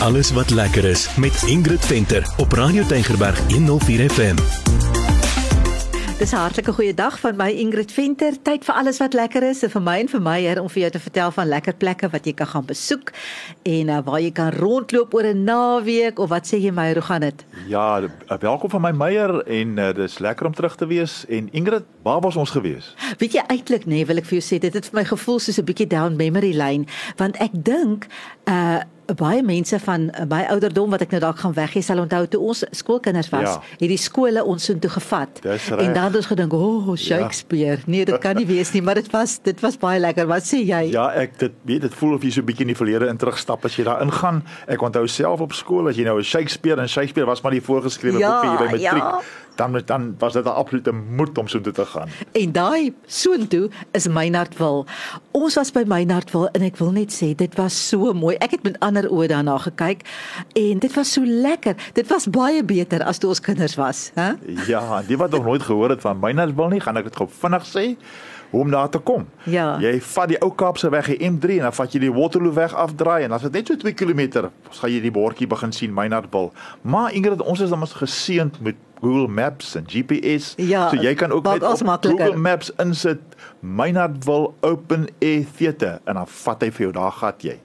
Alles wat lekker is met Ingrid Venter op Radio Tygerberg 104 FM. Dis 'n hartlike goeie dag van my Ingrid Venter. Tyd vir alles wat lekker is en vir my en vir my hier om vir jou te vertel van lekker plekke wat jy kan gaan besoek en uh, waar jy kan rondloop oor 'n naweek of wat sê jy my hoe gaan dit? Ja, uh, welkom van my Meyer en uh, dis lekker om terug te wees en Ingrid, waar was ons gewees? Weet jy eintlik nê, nee, wil ek vir jou sê dit het vir my gevoel soos 'n bietjie down memory lane want ek dink uh baie mense van my ouderdom wat ek nou dalk gaan weggee sal onthou toe ons skoolkinders was, ja. het die skole ons so toe gevat. En dan het ons gedink, "O, oh, Shakespeare." Ja. Nee, dit kan nie wees nie, maar dit was dit was baie lekker. Wat sê jy? Ja, ek dit weet dit voel of jy so 'n bietjie in die verlede in terugstap as jy daar ingaan. Ek onthou self op skool as jy nou 'n Shakespeare en Shakespeare was maar die voorgeskrewe ja, boekie by matriek. Ja dan dan was dit 'n absolute moed om so toe te gaan. En daai soontoe is Meinardwil. Ons was by Meinardwil en ek wil net sê dit was so mooi. Ek het met ander oë daarna gekyk en dit was so lekker. Dit was baie beter as toe ons kinders was, hè? Ja, die wat nog nooit gehoor het van Meinardwil nie, gaan ek dit gou vinnig sê hoe om daar te kom. Ja. Jy vat die ou Kaapse weg, die M3 en dan vat jy die Waterloo weg afdraai en as dit net so 2 km, gaan jy die bordjie begin sien Meinardwil. Maar Ingrid, ons is dan mos geseënd met Google Maps en GPS. Ja, so jy kan ook net Google Maps insit Meinardville Open Air Theatre en dan vat hy vir jou daar gat jy.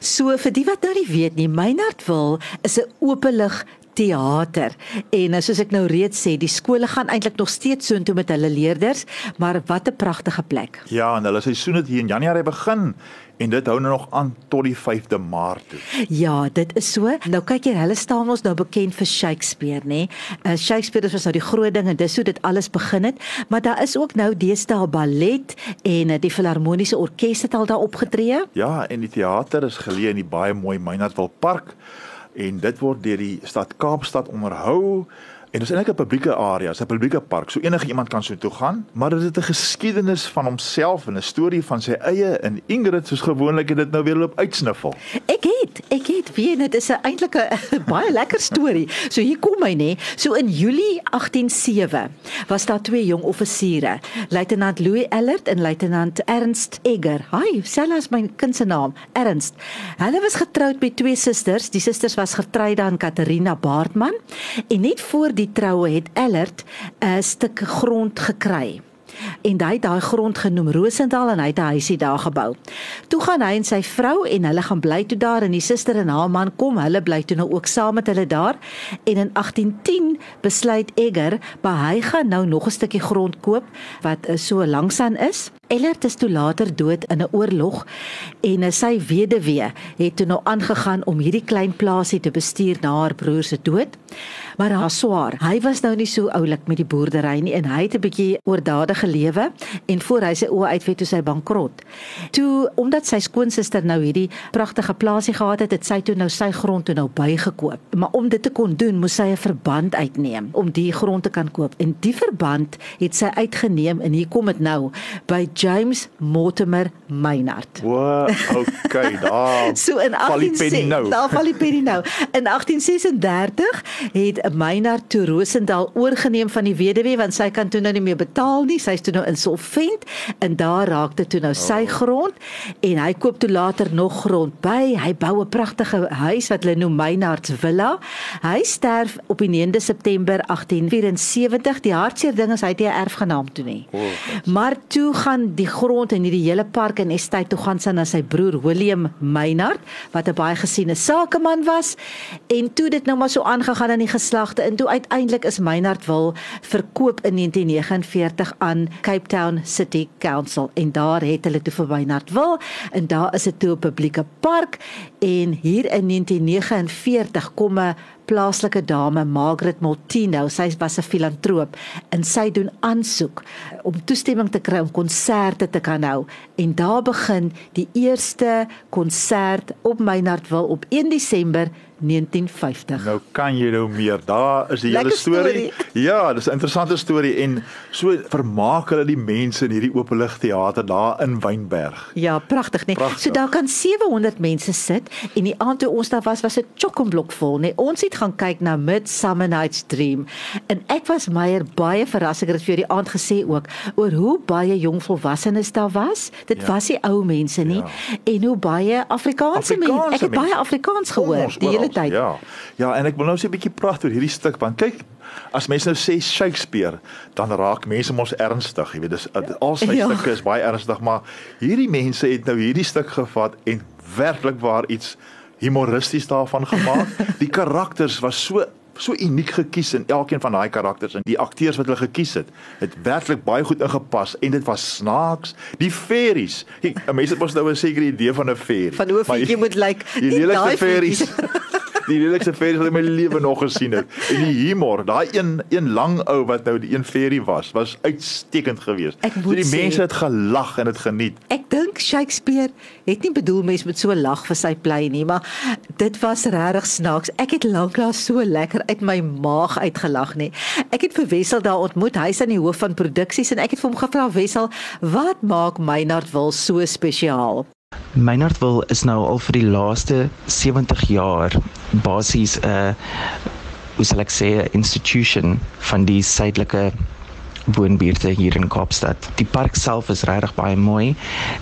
So vir die wat nou nie weet nie, Meinardville is 'n openlig teater. En soos ek nou reeds sê, die skole gaan eintlik nog steeds soontoe met hulle leerders, maar wat 'n pragtige plek. Ja, en hulle seisoen het hier in Januarie begin en dit hou nou nog aan tot die 5de Maart toe. Ja, dit is so. Nou kyk jy, hulle staan ons nou bekend vir Shakespeare, nê? Uh, Shakespeare is nou die groot ding en dis hoe dit alles begin het, maar daar is ook nou deesdae ballet en uh, die filharmoniese orkes het al daar opgetree. Ja, en die teater is geleë in die baie mooi Meinardville Park en dit word deur die stad Kaapstad onderhou. En dit is eintlik 'n publieke area, 'n publieke park. So enige iemand kan so toe gaan, maar dit het 'n geskiedenis van homself en 'n storie van sy eie en Ingrid soos gewoonlik het dit nou weer loop uitsniffel. Ek het, ek het, wie dit is 'n eintlik 'n baie lekker storie. So hier kom hy nê. So in Julie 187 was daar twee jong offisiere, luitenant Louis Ellert en luitenant Ernst Egger. Hi, selfs my kind se naam, Ernst. Hulle was getroud met twee susters. Die susters was Gertruida en Katarina Baartman en net voor die troue het Ellert 'n stuk grond gekry. En hy het daai grond genoem Rosendal en hy het 'n huisie daar gebou. Toe gaan hy en sy vrou en hulle gaan bly toe daar en die suster en haar man kom, hulle bly toe nou ook saam met hulle daar. En in 1810 besluit Egger, "Maar hy gaan nou nog 'n stukkie grond koop wat eh, so langsaan is." Ellert is toe later dood in 'n oorlog en eh, sy weduwee het toe nou aangegaan om hierdie klein plaasie te bestuur na haar broer se dood maar haar swaar. Hy was nou nie so oulik met die boerdery nie en hy het 'n bietjie oordadige lewe en voor hy sy oë uitvet toe sy bankrot. Toe omdat sy skoonsister nou hierdie pragtige plaasie gehad het, het sy toe nou sy grond toe nou bygekoop. Maar om dit te kon doen, moes sy 'n verband uitneem om die grond te kan koop. En die verband het sy uitgeneem en hier kom dit nou by James Mortimer Maynard. Wow, okay, daar. so in 18 nou. Daar val die penny nou. In 1836 het Meinard toe Rosendal oorgeneem van die weduwee want sy kan toe nou nie meer betaal nie. Sy's toe nou insolvent en daar raak dit toe nou sy oh. grond en hy koop toe later nog grond by. Hy bou 'n pragtige huis wat hulle noem Meinard's Villa. Hy sterf op die 9de September 1874. Die hartseer ding is hy het nie 'n erfgenaam toe nie. Oh, maar toe gaan die grond en hierdie hele park en estate toe gaan sy na sy broer William Meinard wat 'n baie gesiene sakeman was. En toe dit nou maar so aangegaan aan die geslag geslagte en toe uiteindelik is Meinardwil verkoop in 1949 aan Cape Town City Council. En daar het hulle toe vir Meinardwil en daar is dit toe 'n publieke park. En hier in 1949 kom 'n plaaslike dame Margaret Moltino, sy was 'n filantroop en sy doen aansoek om toestemming te kry om konserte te kan hou. En daar begin die eerste konsert op Meinardwil op 1 Desember 1950. Nou kan jy nou meer. Daar is die hele storie. Ja, dis 'n interessante storie en so vermaak hulle die mense in hierdie openlig teater daar in Wynberg. Ja, pragtig, nee. Pragtig. So daar kan 700 mense sit en die aand toe ons daar was, was dit chock-en-blok vol, nee. Ons het gaan kyk na Midsummer Night's Dream en ek was Meyer baie verras ek het vir jou die aand gesê ook oor hoe baie jong volwassenes daar was. Dit Ja. was nie ou mense nie Ja. en hoe baie Afrikaanse mense. Afrikaanse Ek het baie mense. Afrikaans gehoor ons die hele. Tyd. Ja. Ja, en ek wil nou so 'n bietjie praat oor hierdie stuk want kyk, as mense nou sê Shakespeare, dan raak mense mos ernstig, jy weet, dis al sy Ja. stukke is baie ernstig, maar hierdie mense het nou hierdie stuk gevat en werklik waar iets humoristies daarvan gemaak. die karakters was so so uniek gekies in elkeen van daai karakters en die akteurs wat hulle gekies het, het werklik baie goed ingepas en dit was snaaks. Die fairies. Kyk, mense het mos nou 'n sekere idee van 'n fairy. Van hoe Maar jy moet lyk. die nie lelikste daai fairies. die lelikste fairies wat ek my lewe nog gesien het. En die humor, daai een een lang ou wat nou die een fairy was, was uitstekend geweest. So die sê- mense het gelag en dit geniet. Ek dink Shakespeare het nie bedoel mense moet so lag vir sy plei nie, maar dit was regtig snaaks. Ek het lanklaas so lekker uit my maag uitgelag nie. Ek het vir Wessel daar ontmoet. Hy's aan die hoof van produksies en ek het vir hom gevra Wessel, wat maak Meinard wil so spesiaal? Meinardville is nou al vir die laaste 70 jaar basies 'n hoe sal ek sê 'n institution van die suidelike woonbuurte hier in Kaapstad. Die park self is regtig baie mooi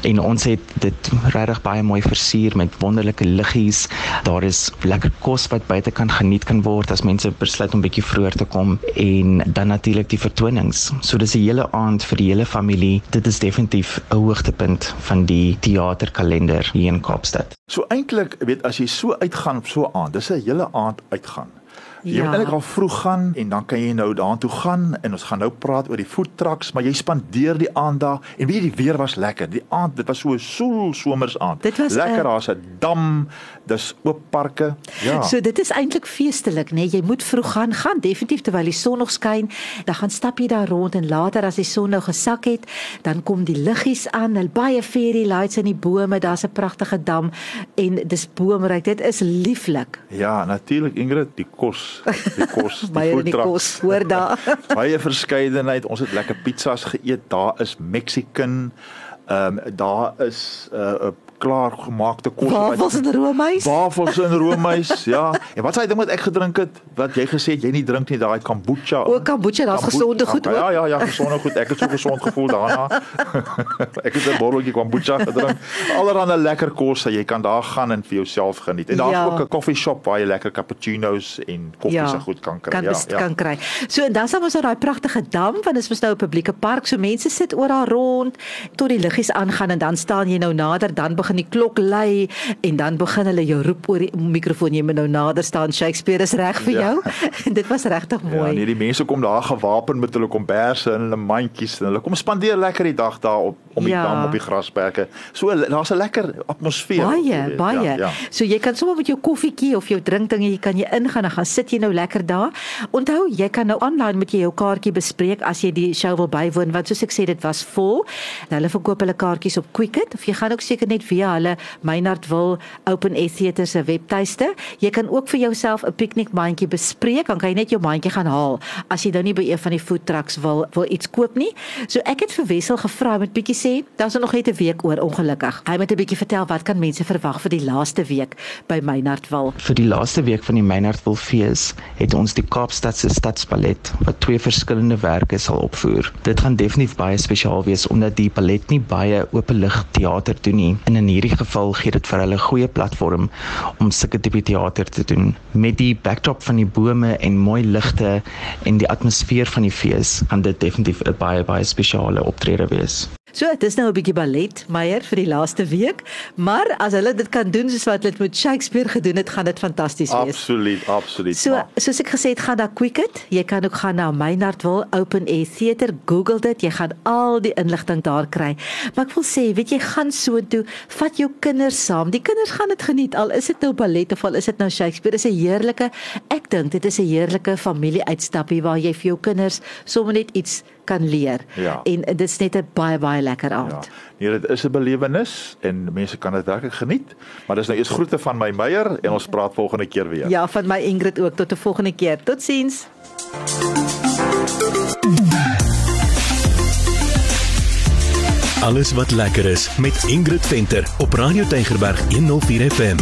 en ons het dit regtig baie mooi versier met wonderlike liggies. Daar is lekker kos wat buite kan geniet kan word as mense besluit om bietjie vroeër te kom en dan natuurlik die vertonings. So dis 'n hele aand vir die hele familie. Dit is definitief 'n hoogtepunt van die teaterkalender hier in Kaapstad. So eintlik, weet as jy so uitgaan op so 'n aand, dis 'n hele aand uitgaan. Jy Ja. moet eintlik al vroeg gaan en dan kan jy nou daartoe gaan en ons gaan nou praat oor die food trucks, maar jy spandeer die aand daar en weet jy die weer was lekker. Die aand, dit was so 'n soel somers aand. Dit was, lekker, eh, daar's 'n dam, dis oop parke. Ja. So dit is eintlik feestelik, né? Nee? Jy moet vroeg gaan, gaan definitief terwyl die son nog skyn, dan gaan stap jy daar rond en later as die son nou gesak het, dan kom die liggies aan, hulle baie fairy lights in die bome, daar's 'n pragtige dam en dis boomryk. Dit is lieflik. Ja, natuurlik Ingrid, die kos, die kos, die trucks. kos hoor daar. baie verskeidenheid. Ons het lekker pizzas geëet. Daar is Mexican. Ehm um, daar is 'n uh, klaar gemaakte kos Wafels en roomys. Wafels en roomys, ja. En wat sê jy ding wat ek gedrink het? Wat jy gesê het jy nie drink nie daai kombucha. O, kombucha, daar's Kombu- gesonde goed ook. Ja, ja, ja, gesonde goed. Ek het so gesond gevoel daarna. ek het 'n botteltjie kombucha gedrink. Allerhande lekker kos, jy kan daar gaan en vir jouself geniet. En daar's Ja. ook 'n koffie shop waar jy lekker cappuccinos en koffie se goed kan kry. Kan ja, ja. kan kry. So en dan sal ons nou daai pragtige dam want dit is mos nou 'n publieke park. So mense sit oral rond tot die liggies aangaan en dan staan jy nou nader, dan begin die klok lui en dan begin hulle jou roep oor die mikrofoon jy moet nou nader staan. Shakespeare is reg vir Ja. jou. En dit was regtig Ja, mooi. nee, die mense kom daar gewapen met hulle komberse en hulle mandjies en hulle kom spandeer lekker die dag daar op om die Ja. dam op die grasperke. So daar's 'n lekker atmosfeer. Baie, weet. baie. Ja, ja. So jy kan sommer met jou koffietjie of jou drinkdinge, jy kan jy ingaan en gaan sit jy nou lekker daar. Onthou, jy kan nou aanlyn met jy jou kaartjie bespreek as jy die show wil bywoon want soos ek sê dit was vol. Nou, hulle verkoop hulle kaartjies op Quicket of jy gaan ook seker net via hulle Meinardville Open Air Theatre se webtuiste. Jy kan ook vir jouself 'n piknikmandjie bespreek, dan kan jy net jou mandjie gaan haal as jy nou nie by een van die food trucks wil wil iets koop nie. So ek het vir Wessel gevra met bietjie sê, daar's nog net 'n week oor ongelukkig. Hy moet 'n bietjie vertel wat kan mense verwag vir die laaste week by Meinardville. Vir die laaste week van die Meinardville fees het ons die Kaapstadse Stadspalet wat twee verskillende werke sal opvoer. Dit gaan definitief baie spesiaal wees omdat die palet nie baie openlig teater doen nie. En in hierdie geval gee dit vir hulle 'n goeie platform om sulke tipe teater te doen. Met die backdrop van die bome en mooi ligte en die atmosfeer van die fees, gaan dit definitief 'n baie baie spesiale optrede wees. So, dit is nou 'n bietjie ballet, Meyer, vir die laaste week, maar as hulle dit kan doen soos wat hulle dit met Shakespeare gedoen het, gaan dit fantasties wees. Absoluut, absoluut. So, Maar- soos ek gesê het, gaan daar Quicket. Jy kan ook gaan na Meinardville Open Air Theatre. Google dit. Jy gaan al die inligting daar kry. Maar ek wil sê, weet jy, gaan so toe, vat jou kinders saam. Die kinders gaan dit geniet al is dit nou ballet of al is dit nou Shakespeare. Dit is 'n heerlike, ek dink dit is 'n heerlike familie-uitstappie waar jy vir jou kinders sommer net iets kan leer. Ja. En dit is net 'n baie baie lekker Ja. aand. Nee, dit is 'n belewenis en mense kan dit werklik geniet. Maar dis nou eers groete van my Meyer en ons praat volgende keer weer. Ja, van my Ingrid ook tot 'n volgende keer. Totsiens. Alles wat lekker is met Ingrid Venter op Radio Tygerberg 104 FM.